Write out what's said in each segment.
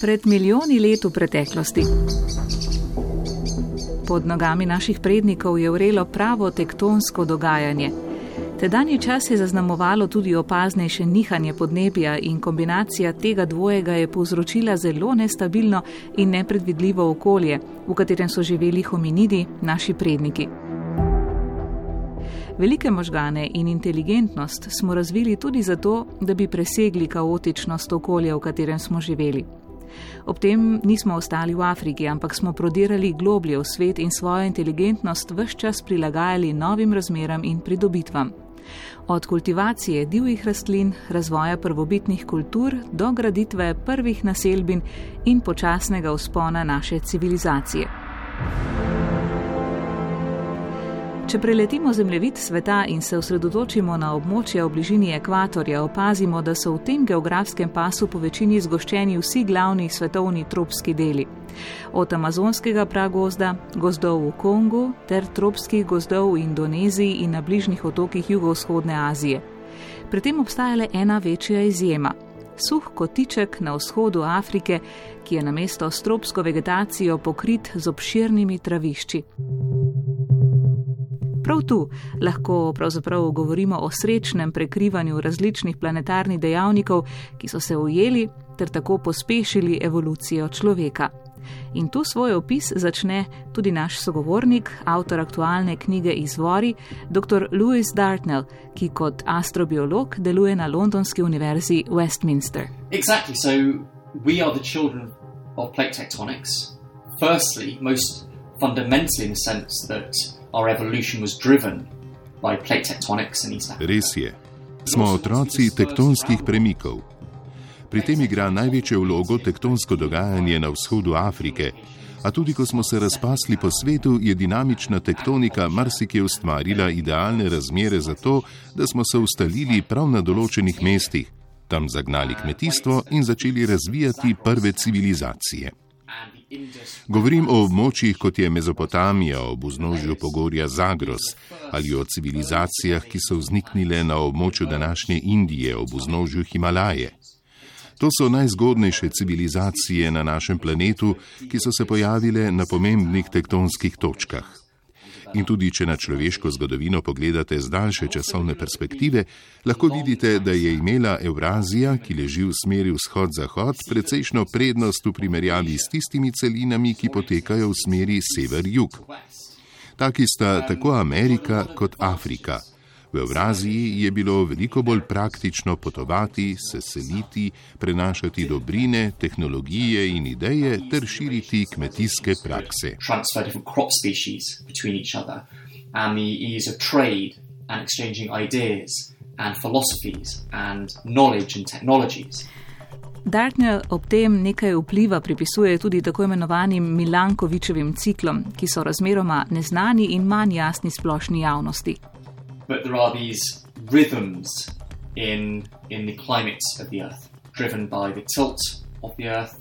Pred milijoni let v preteklosti. Pod nogami naših prednikov je vrelo pravo tektonsko dogajanje. Tedanji čas je zaznamovalo tudi opaznejše nihanje podnebja in kombinacija tega dvojega je povzročila zelo nestabilno in nepredvidljivo okolje, v katerem so živeli hominidi, naši predniki. Velike možgane in inteligentnost smo razvili tudi zato, da bi presegli kaotičnost okolja, v katerem smo živeli. Ob tem nismo ostali v Afriki, ampak smo prodirali globlje v svet in svojo inteligentnost vse čas prilagajali novim razmeram in pridobitvam. Od kultivacije divjih rastlin, razvoja prvobitnih kultur do graditve prvih naselbin in počasnega vzpona naše civilizacije. Če preletimo zemljevid sveta in se osredotočimo na območje v bližini ekvatorja, opazimo, da so v tem geografskem pasu po večini zgoščeni vsi glavni svetovni tropski deli. Od amazonskega pragozda, gozdov v Kongu ter tropskih gozdov v Indoneziji in na bližnjih otokih jugovzhodne Azije. Pri tem obstaja le ena večja izjema. Suh kotiček na vzhodu Afrike, ki je na mesto s tropsko vegetacijo pokrit z obširnimi travišči. Prav tu lahko pravzaprav govorimo o srečnem prekrivanju različnih planetarnih dejavnikov, ki so se ujeli ter tako pospešili evolucijo človeka. In tu svoj opis začne tudi naš sogovornik, avtor aktualne knjige Izvori, dr. Louis Dartnell, ki kot astrobiolog deluje na Londonski univerzi Westminster. Exactly. So we are the children of plate tectonics. Firstly, most fundamentally in the sense that our evolution was driven by plate tectonics in East Africa. Res je. Smo otroci tektonskih premikov. Pri tem igra največjo vlogo tektonsko dogajanje na vzhodu Afrike, a tudi ko smo se razpasli po svetu, je dinamična tektonika marsikje ustvarila idealne razmere za to, da smo se ustalili prav na določenih mestih, tam zagnali kmetijstvo in začeli razvijati prve civilizacije. Govorim o območjih, kot je Mezopotamija ob vznožju pogorja Zagros ali o civilizacijah, ki so vzniknile na območju današnje Indije ob vznožju Himalaje. To so najzgodnejše civilizacije na našem planetu, ki so se pojavile na pomembnih tektonskih točkah. In tudi, če na človeško zgodovino pogledate z daljše časovne perspektive, lahko vidite, da je imela Evrazija, ki leži v smeri vzhod-zahod, precejšno prednost v primerjavi s tistimi celinami, ki potekajo v smeri sever-jug. Taki sta tako Amerika kot Afrika. V Evraziji je bilo veliko bolj praktično potovati, se seliti, prenašati dobrine, tehnologije in ideje ter širiti kmetijske prakse. Dartnell ob tem nekaj vpliva pripisuje tudi tako imenovanim Milankovičevim ciklom, ki so razmeroma neznani in manj jasni splošni javnosti. But there are these rhythms in in the climate of the Earth, driven by the tilt of the Earth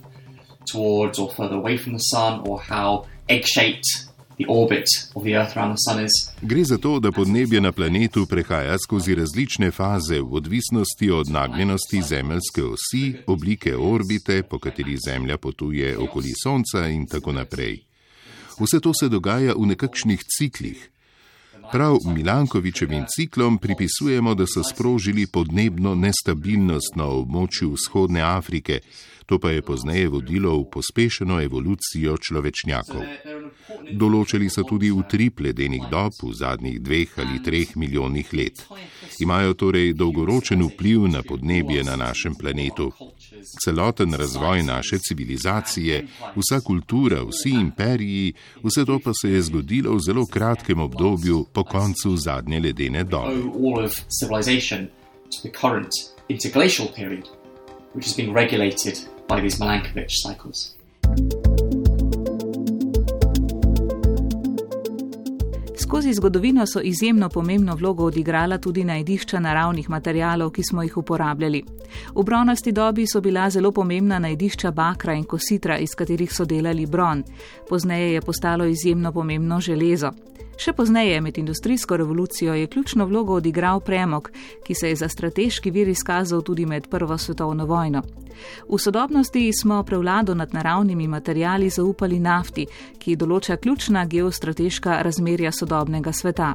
towards or further away from the Sun, or how egg-shaped the orbit of the Earth around the Sun is. Gre za to, da podnebje na planetu prehaja skozi različne faze v odvisnosti od nagnjenosti zemeljske osi, oblike orbite, po kateri Zemlja potuje okoli Sonca in tako naprej. Vse to se dogaja v nekakšnih ciklih. Prav Milankovičevim ciklom pripisujemo, da so sprožili podnebno nestabilnost na območju vzhodne Afrike, to pa je pozneje vodilo v pospešeno evolucijo človečnjakov. Določili so tudi utrip ledenih dob v zadnjih dveh ali treh milijonih let. Imajo torej dolgoročen vpliv na podnebje na našem planetu. Celoten razvoj naše civilizacije, vsa kultura, vsi imperiji, vse to pa se je zgodilo v zelo kratkem obdobju po koncu zadnje ledene dobe. Which has been regulated by these Milankovitch cycles. Skozi zgodovino so izjemno pomembno vlogo odigrala tudi najdišča naravnih materijalov, ki smo jih uporabljali. V bronasti dobi so bila zelo pomembna najdišča bakra in kositra, iz katerih so delali bron. Pozneje je postalo izjemno pomembno železo. Še pozneje, med industrijsko revolucijo, je ključno vlogo odigral premog, ki se je za strateški vir izkazal tudi med Prvo svetovno vojno. V sodobnosti smo prevlado nad naravnimi materijali zaupali nafti, ki določa ključna geostrateška razmerja sodobnega sveta.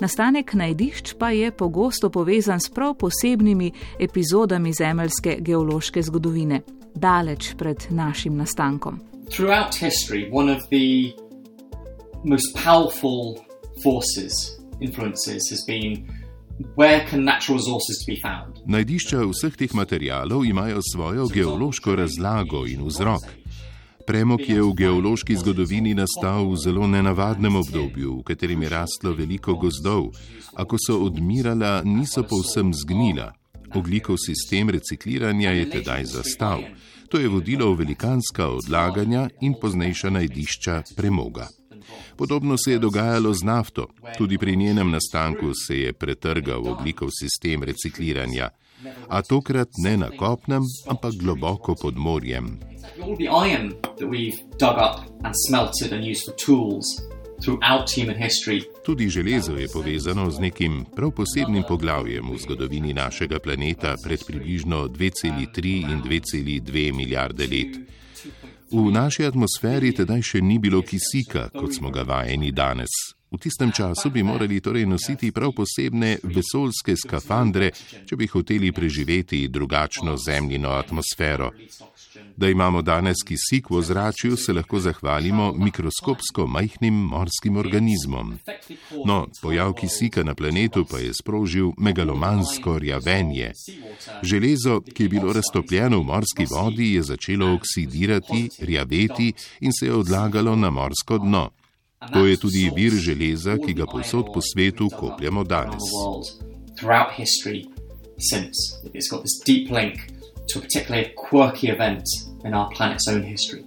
Nastanek najdišč pa je pogosto povezan s prav posebnimi epizodami zemeljske geološke zgodovine, daleč pred našim nastankom. Throughout history, one of the most powerful forces, influences, has been Najdišča vseh teh materijalov imajo svojo geološko razlago in vzrok. Premog je v geološki zgodovini nastal v zelo nenavadnem obdobju, v katerem je rastlo veliko gozdov, a ko so odmirala, niso povsem zgnila. Oglikov sistem recikliranja je tedaj zastal. To je vodilo v velikanska odlaganja in poznejša najdišča premoga. Podobno se je dogajalo z nafto. Tudi pri njenem nastanku se je pretrgal oglikov sistem recikliranja, a tokrat ne na kopnem, ampak globoko pod morjem. Tudi železo je povezano z nekim prav posebnim poglavjem v zgodovini našega planeta pred približno 2,3 in 2,2 milijarde let. V naši atmosferi tedaj še ni bilo kisika, kot smo ga vajeni danes. V tistem času bi morali torej nositi prav posebne vesoljske skafandre, če bi hoteli preživeti drugačno zemljino atmosfero. Da imamo danes kisik v ozračju, se lahko zahvalimo mikroskopsko majhnim morskim organizmom. No, pojav kisika na planetu pa je sprožil megalomansko rjavenje. Železo, ki je bilo raztopljeno v morski vodi, je začelo oksidirati, rjaveti in se je odlagalo na morsko dno. To je tudi vir železa, ki ga povsod po svetu kopljamo danes. Throughout history, since it's got this deep link to a particularly quirky event in our planet's own history.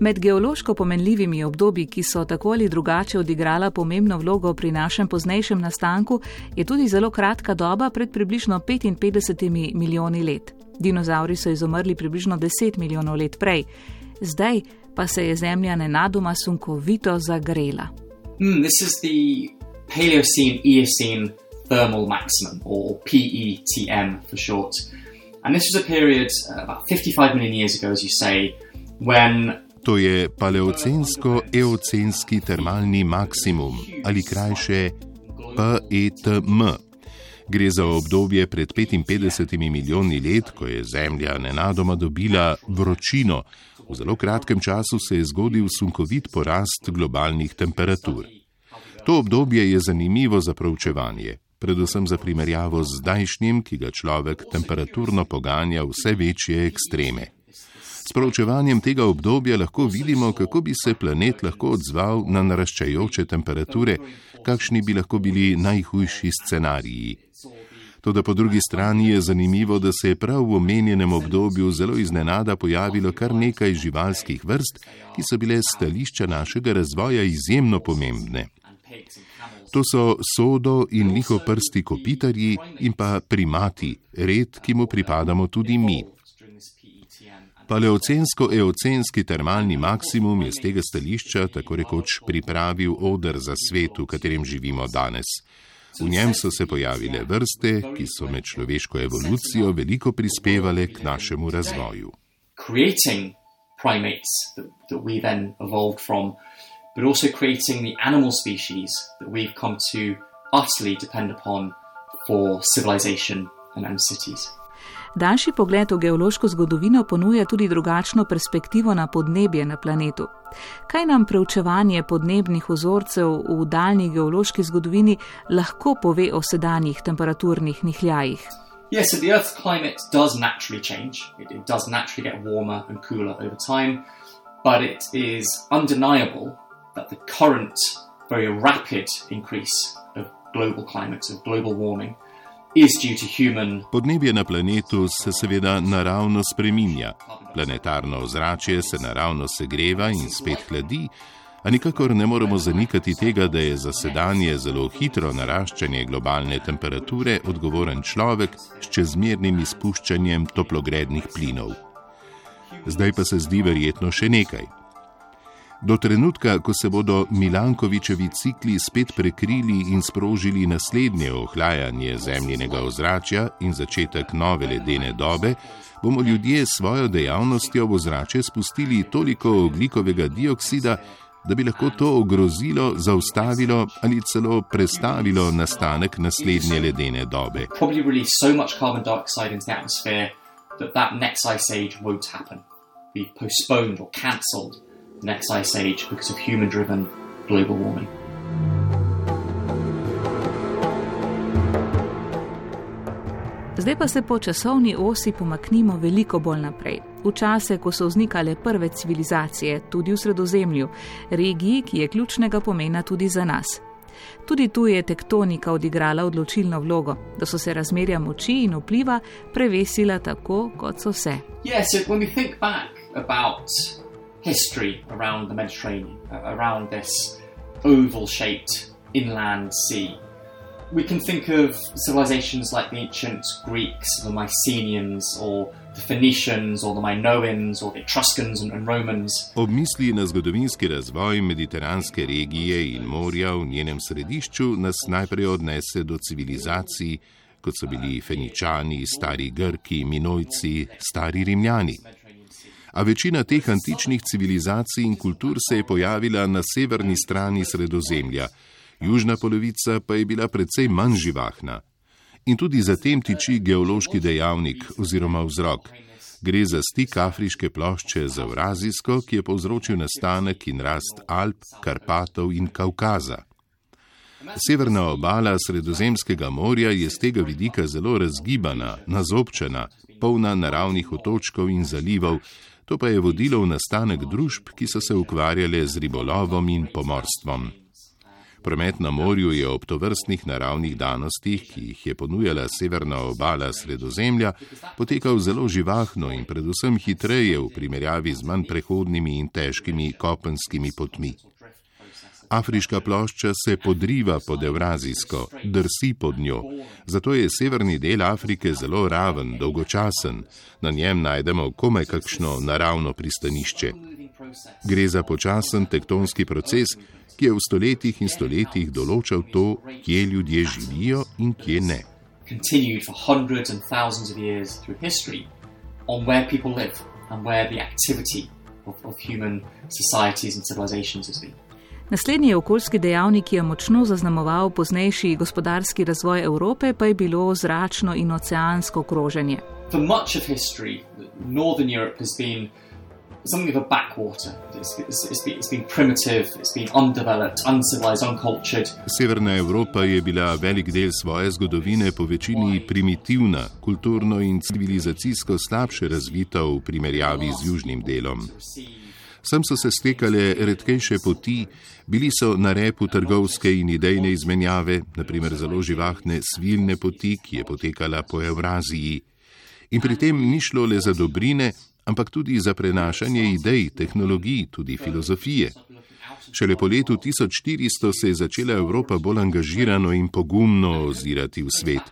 Med geološko pomenljivimi obdobji, ki so tako ali drugače odigrala pomembno vlogo pri našem poznejšem nastanku, je tudi zelo kratka doba pred približno 55 milijoni let. Dinozauri so izumrli približno 10 milijonov let prej, zdaj pa se je Zemlja nenadoma sunkovito zagrela. Mm, this is the Paleocene Eocene thermal maximum, or PETM for short. And this was a period uh, about 55 million years ago, as you say, when. To je paleocensko-eocenski termalni maksimum ali krajše PETM. Gre za obdobje pred 55 milijoni let, ko je Zemlja nenadoma dobila vročino. V zelo kratkem času se je zgodil sunkovit porast globalnih temperatur. To obdobje je zanimivo za proučevanje predvsem za primerjavo z zdajšnjim, ki ga človek temperaturno poganja vse večje ekstreme. S proučevanjem tega obdobja lahko vidimo, kako bi se planet lahko odzval na naraščajoče temperature, kakšni bi lahko bili najhujši scenariji. Toda po drugi strani je zanimivo, da se je prav v omenjenem obdobju zelo iznenada pojavilo kar nekaj živalskih vrst, ki so bile stališča našega razvoja izjemno pomembne. To so sodo in lihoprsti kopitarji in pa primati, red, ki mu pripadamo tudi mi. Paleocensko-eocenski termalni maksimum je z tega stališča tako rekoč pripravil odr za svet, v katerem živimo danes. Creating primates that, we then evolved from but also creating the animal species that we've come to utterly depend upon for civilization and cities. Daljši pogled v geološko zgodovino ponuja tudi drugačno perspektivo na podnebje na planetu. Kaj nam preučevanje podnebnih vzorcev v daljni geološki zgodovini lahko pove o sedanjih temperaturnih nihljajih? Yes, so the Earth's climate does naturally change. It, it does naturally get warmer and cooler over time, but it is undeniable that the current very rapid increase of global climate, of global warming, Podnebje na planetu se seveda naravno spreminja. Planetarno ozračje se naravno segreva in spet hladi, a nikakor ne moremo zanikati tega, da je za sedanje zelo hitro naraščanje globalne temperature odgovoren človek s čezmernim izpuščanjem toplogrednih plinov. Zdaj pa se zdi verjetno še nekaj. Do trenutka, ko se bodo Milankovičevi cikli spet prekrili in sprožili naslednje ohlajanje zemljinega ozračja in začetek nove ledene dobe, bomo ljudje s svojo dejavnostjo v ozračje spustili toliko oglikovega dioksida, da bi lahko to ogrozilo, zaustavilo ali celo prestavilo nastanek naslednje ledene dobe. That that next ice age won't happen, be postponed or cancelled next ice age because of human driven global warming. Zdaj pa se po časovni osi pomaknimo veliko bolj naprej, v čase, ko so vznikale prve civilizacije, tudi v Sredozemlju, regiji, ki je ključnega pomena tudi za nas. Tudi tu je tektonika odigrala odločilno vlogo, da so se razmerja moči in vpliva prevesila tako, kot so se. Yes, history around the Mediterranean, uh, around this oval shaped inland sea. We can think of civilizations like the ancient Greeks, the Mycenaeans, or the Phoenicians, or the Minoans, or the Etruscans and, and Romans. Ob misli na zgodovinski razvoj mediteranske regije in morja v njenem središču nas najprej odnese do civilizacij, kot so bili Feničani, stari Grki, Minojci, stari Rimljani a večina teh antičnih civilizacij in kultur se je pojavila na severni strani Sredozemlja, južna polovica pa je bila precej manj živahna. In tudi zatem tiči geološki dejavnik oziroma vzrok. Gre za stik afriške plošče z Eurazijsko, ki je povzročil nastanek in rast Alp, Karpatov in Kaukaza. Severna obala Sredozemskega morja je z tega vidika zelo razgibana, nazobčena, polna naravnih otočkov in zalivov, To pa je vodilo v nastanek družb, ki so se ukvarjale z ribolovom in pomorstvom. Promet na morju je ob tovrstnih naravnih danostih, ki jih je ponujala severna obala Sredozemlja, potekal zelo živahno in predvsem hitreje v primerjavi z manj prehodnimi in težkimi kopenskimi potmi. Afriška plošča se podriva pod Evrazijsko, drsi pod njo, zato je severni del Afrike zelo raven, dolgočasen, na njem najdemo komaj kakšno naravno pristanišče. Gre za počasen tektonski proces, ki je v stoletjih in stoletjih določal to, kje ljudje živijo in kje ne. And where the activity of, of human societies and civilizations has been. Naslednji okoljski dejavnik, ki je močno zaznamoval poznejši gospodarski razvoj Evrope, pa je bilo zračno in oceansko kroženje. Something of a backwater. It's, it's, it's been primitive, it's been undeveloped, uncivilized, uncultured. Severna Evropa je bila velik del svoje zgodovine po večini primitivna, kulturno in civilizacijsko slabše razvita v primerjavi z južnim delom. Sem so se stekale redkejše poti, bili so na repu trgovske in idejne izmenjave, naprimer zelo živahne svilne poti, ki je potekala po Evraziji. In pri tem ni šlo le za dobrine, ampak tudi za prenašanje idej, tehnologij, tudi filozofije. Šele po letu 1400 se je začela Evropa bolj angažirano in pogumno ozirati v svet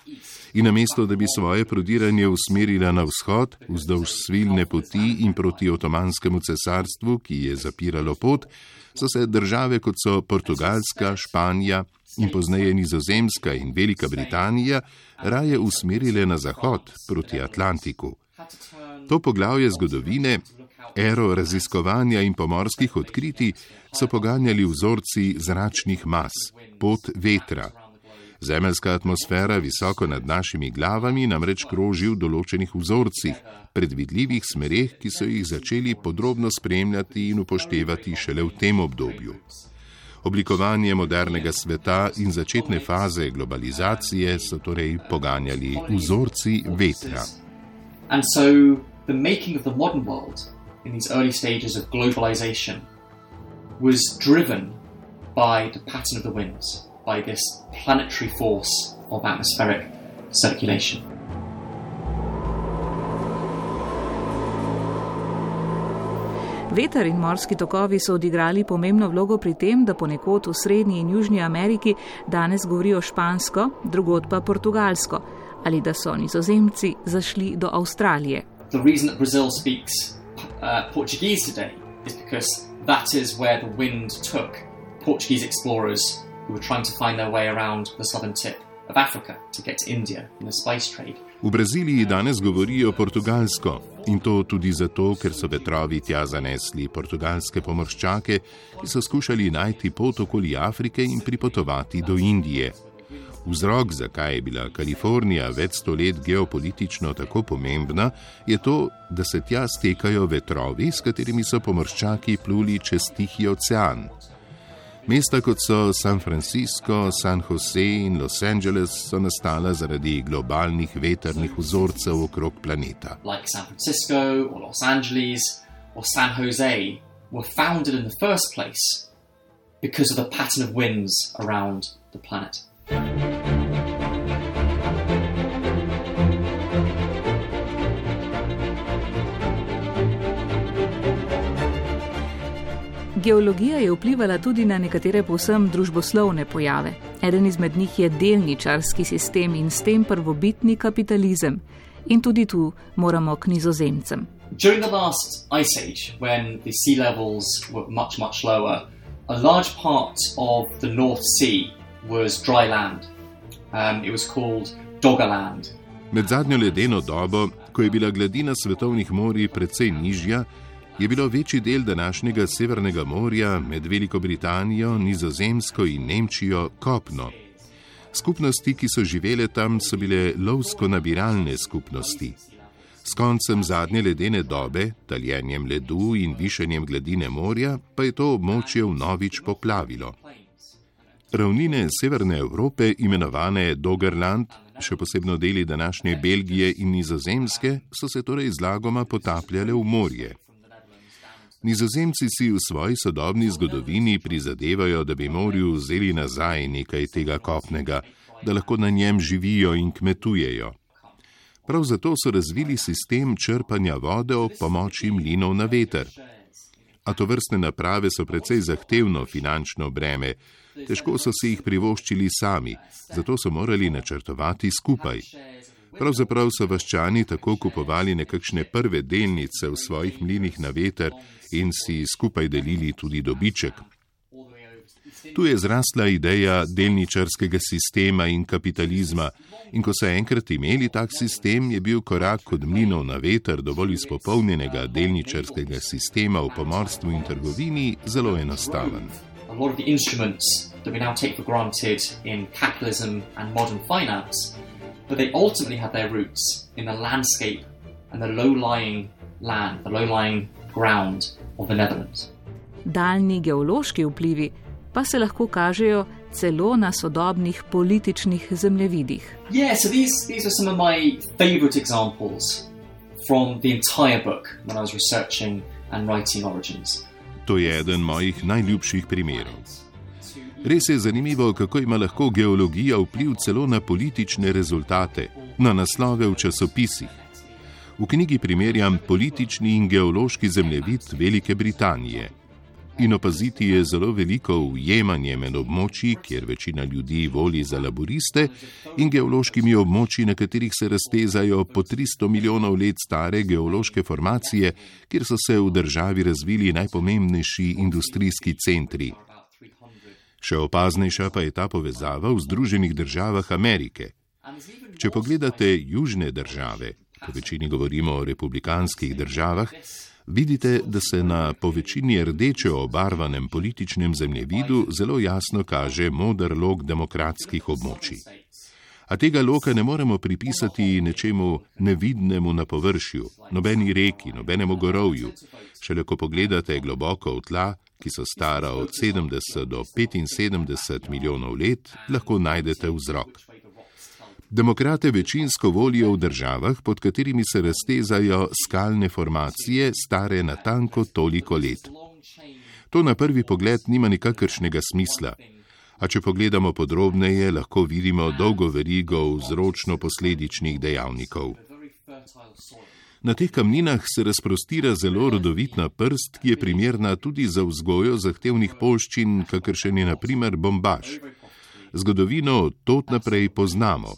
in namesto da bi svoje prodiranje usmerila na vzhod, vzdolž svilne poti in proti otomanskemu cesarstvu, ki je zapiralo pot, so se države kot so Portugalska, Španija in pozneje Nizozemska in Velika Britanija raje usmerile na zahod proti Atlantiku. To poglavje zgodovine, ero raziskovanja in pomorskih odkritij so poganjali vzorci zračnih mas, pot vetra. Zemeljska atmosfera visoko nad našimi glavami namreč kroži v določenih vzorcih, predvidljivih smereh, ki so jih začeli podrobno spremljati in upoštevati šele v tem obdobju. Oblikovanje modernega sveta in začetne faze globalizacije so torej poganjali vzorci vetra. In so the making of the modern world in these early stages of globalization was driven by the pattern of the winds by this planetary force of atmospheric circulation. Veter in morski tokovi so odigrali pomembno vlogo pri tem, da ponekod v Srednji in Južni Ameriki danes govorijo špansko, drugod pa portugalsko, ali da so nizozemci zašli do Avstralije. The reason that Brazil speaks uh, Portuguese today is because that is where the wind took Portuguese explorers who were trying to find their way around the southern tip of Africa to get to India in the spice trade. V Braziliji danes govorijo portugalsko in to tudi zato, ker so vetrovi tja zanesli portugalske pomorščake, ki so skušali najti pot okoli Afrike in pripotovati do Indije. Vzrok, zakaj je bila Kalifornija več sto let geopolitično tako pomembna, je to, da se tja stekajo vetrovi, s katerimi so pomorščaki pluli čez Tihi ocean. Mesta kot so San Francisco, San Jose in Los Angeles so nastala zaradi globalnih veternih vzorcev okrog planeta. Like San Francisco or Los Angeles or San Jose were founded in the first place because of the pattern of winds around the planet. Geologija je vplivala tudi na nekatere povsem družboslovne pojave. Eden izmed njih je delničarski sistem in s tem prvobitni kapitalizem. In tudi tu moramo k nizozemcem. During the last ice age, when the sea levels were much, much lower, a large part of the North Sea was dry land. Um, it was called Doggerland. Med zadnjo ledeno dobo, ko je bila gladina svetovnih morij precej nižja, je bilo večji del današnjega Severnega morja med Veliko Britanijo, Nizozemsko in Nemčijo kopno. Skupnosti, ki so živele tam, so bile lovsko-nabiralne skupnosti. S koncem zadnje ledene dobe, taljenjem ledu in višanjem gladine morja, pa je to območje vnovič poplavilo. Ravnine severne Evrope, imenovane Doggerland, še posebno deli današnje Belgije in Nizozemske, so se torej zlagoma potapljale v morje. Nizozemci si v svoji sodobni zgodovini prizadevajo, da bi morju vzeli nazaj nekaj tega kopnega, da lahko na njem živijo in kmetujejo. Prav zato so razvili sistem črpanja vode ob pomoči mlinov na veter. A to vrstne naprave so precej zahtevno finančno breme, težko so si jih privoščili sami, zato so morali načrtovati skupaj. Pravzaprav so vaščani tako kupovali nekakšne prve delnice v svojih mlinih na veter in si skupaj delili tudi dobiček. Tu je zrasla ideja delničarskega sistema in kapitalizma, in ko so enkrat imeli tak sistem, je bil korak od mlinov na veter dovolj izpopolnjenega delničarskega sistema v pomorstvu in trgovini zelo enostaven. A lot of the instruments that we now take for granted in capitalism and modern finance but they ultimately had their roots in the landscape and the low-lying land, the low-lying ground of the Netherlands. Daljni geološki vplivi pa se lahko kažejo celo na sodobnih političnih zemljevidih. Yeah, so these, these are some of my favorite examples from the entire book when I was researching and writing Origins. To je eden mojih najljubših primerov. Res je zanimivo, kako ima lahko geologija vpliv celo na politične rezultate, na naslove v časopisih. V knjigi primerjam politični in geološki zemljevid Velike Britanije. In opaziti je zelo veliko ujemanje med območji, kjer večina ljudi voli za laboriste, in geološkimi območji, na katerih se raztezajo po 300 milijonov let stare geološke formacije, kjer so se v državi razvili najpomembnejši industrijski centri. Še opaznejša pa je ta povezava v Združenih državah Amerike. Če pogledate južne države, po večini govorimo o republikanskih državah, vidite, da se na po večini rdeče obarvanem političnem zemljevidu zelo jasno kaže modr lok demokratskih območij. A tega loka ne moremo pripisati nečemu nevidnemu na površju, nobeni reki, nobenemu gorovju. Šele ko pogledate globoko v tla, ki so stara od 70 do 75 milijonov let, lahko najdete vzrok. Demokrate večinsko volijo v državah, pod katerimi se raztezajo skalne formacije, stare natanko toliko let. To na prvi pogled nima nikakršnega smisla. A če pogledamo podrobneje, lahko vidimo dolgo verigo vzročno-posledičnih dejavnikov. Na teh kamninah se razprostira zelo rodovitna prst, ki je primerna tudi za vzgojo zahtevnih polščin, kakršen je naprimer bombaž. Zgodovino od tot naprej poznamo.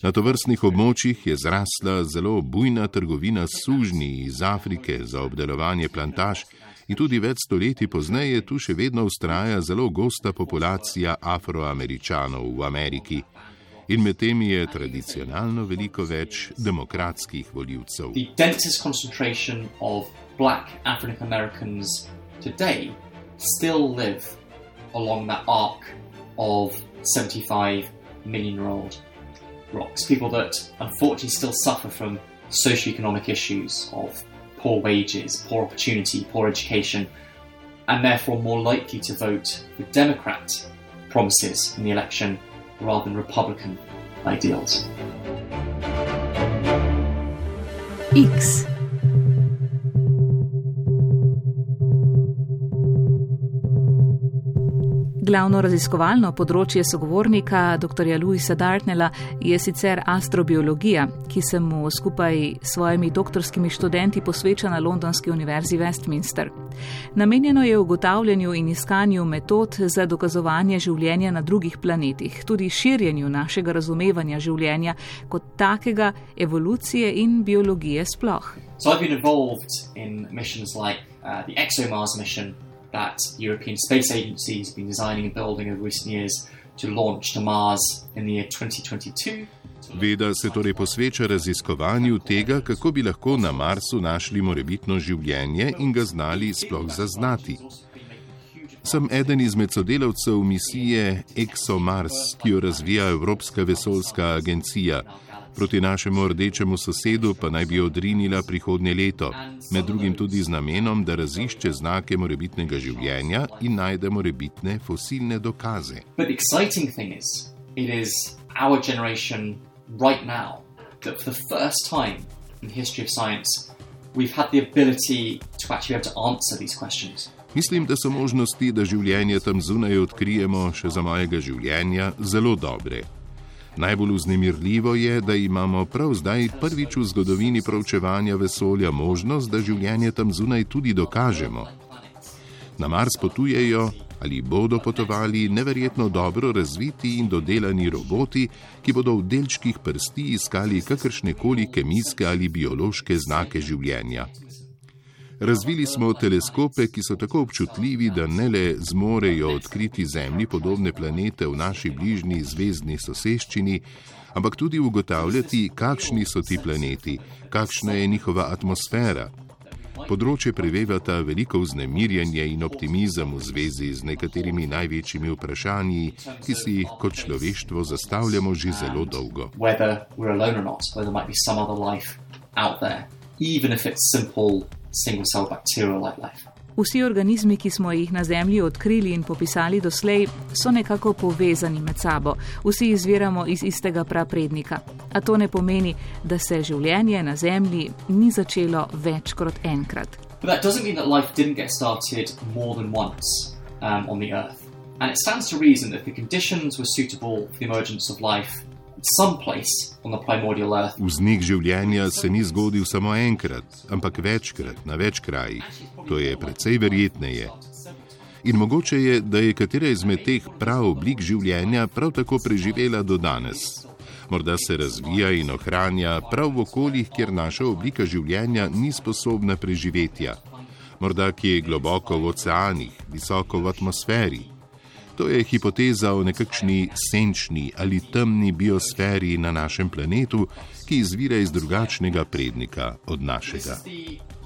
Na tovrstnih območjih je zrasla zelo bujna trgovina s sužnji iz Afrike za obdelovanje plantaž In tudi več stoletij pozneje tu še vedno ustraja zelo gosta populacija afroameričanov v Ameriki. In med temi je tradicionalno veliko več demokratskih voljivcev. Still live along that arc of 75 million year old rocks. People that unfortunately still suffer from socioeconomic issues of poor wages, poor opportunity, poor education, and therefore more likely to vote for Democrat promises in the election rather than Republican ideals. X Glavno raziskovalno področje sogovornika dr. Louisa Dartnella je sicer astrobiologija, ki se mu skupaj s svojimi doktorskimi študenti posveča na Londonski univerzi Westminster. Namenjeno je ugotavljanju in iskanju metod za dokazovanje življenja na drugih planetih, tudi širjenju našega razumevanja življenja kot takega, evolucije in biologije sploh. So that European Space Agency has been designing and building over recent years to launch to Mars in the year 2022. Veda se torej posveča raziskovanju tega, kako bi lahko na Marsu našli morebitno življenje in ga znali sploh zaznati. Sem eden izmed sodelavcev misije ExoMars, ki jo razvija Evropska vesoljska agencija. Proti našemu rdečemu sosedu pa naj bi odrinila prihodnje leto, med drugim tudi z namenom, da razišče znake morebitnega življenja in najde morebitne fosilne dokaze. Mislim, da so možnosti, da življenje tam zunaj odkrijemo še za mojega življenja, zelo dobre. Najbolj vznemirljivo je, da imamo prav zdaj prvič v zgodovini proučevanja vesolja možnost, da življenje tam zunaj tudi dokažemo. Na Mars potujejo ali bodo potovali neverjetno dobro razviti in dodelani roboti, ki bodo v delčkih prsti iskali kakršne koli kemijske ali biološke znake življenja. Razvili smo teleskope, ki so tako občutljivi, da ne le zmorejo odkriti Zemlji podobne planete v naši bližnji zvezdni soseščini, ampak tudi ugotavljati, kakšni so ti planeti, kakšna je njihova atmosfera. Področje prevevata veliko vznemirjanje in optimizem v zvezi z nekaterimi največjimi vprašanji, ki si jih kot človeštvo zastavljamo že zelo dolgo. Even if it's simple single cell bacterial like life. Vsi organizmi, ki smo jih na Zemlji odkrili in popisali doslej, so nekako povezani med sabo. Vsi izviramo iz istega praprednika. A to ne pomeni, da se življenje na Zemlji ni začelo več kot enkrat. Um, and it stands to reason that the conditions were suitable for the emergence of life Vznik življenja se ni zgodil samo enkrat, ampak večkrat, na več krajih. To je precej verjetneje. In mogoče je, da je katera izmed teh prav oblik življenja prav tako preživela do danes. Morda se razvija in ohranja prav v okoljih, kjer naša oblika življenja ni sposobna preživetja. Morda kje globoko v oceanih, visoko v atmosferi. To je hipoteza o nekakšni senčni ali temni biosferi na našem planetu, ki izvira iz drugačnega prednika od našega.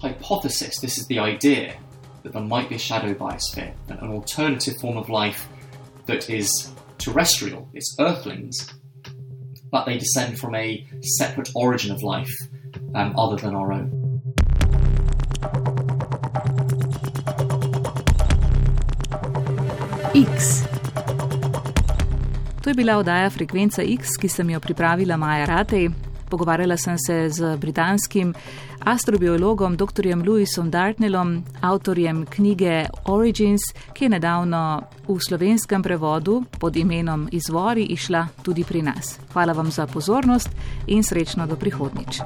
Hypothesis, this is the idea that there might be a shadow biosphere, an alternative form of life that is terrestrial, it's earthlings, but they descend from a separate origin of life um, other than our own. X. To je bila oddaja Frekvenca X, ki sem jo pripravila Maja Ratej. Pogovarjala sem se z britanskim astrobiologom dr. Louisom Dartnellom, avtorjem knjige Origins, ki je nedavno v slovenskem prevodu pod imenom Izvori išla tudi pri nas. Hvala vam za pozornost in srečno do prihodnič.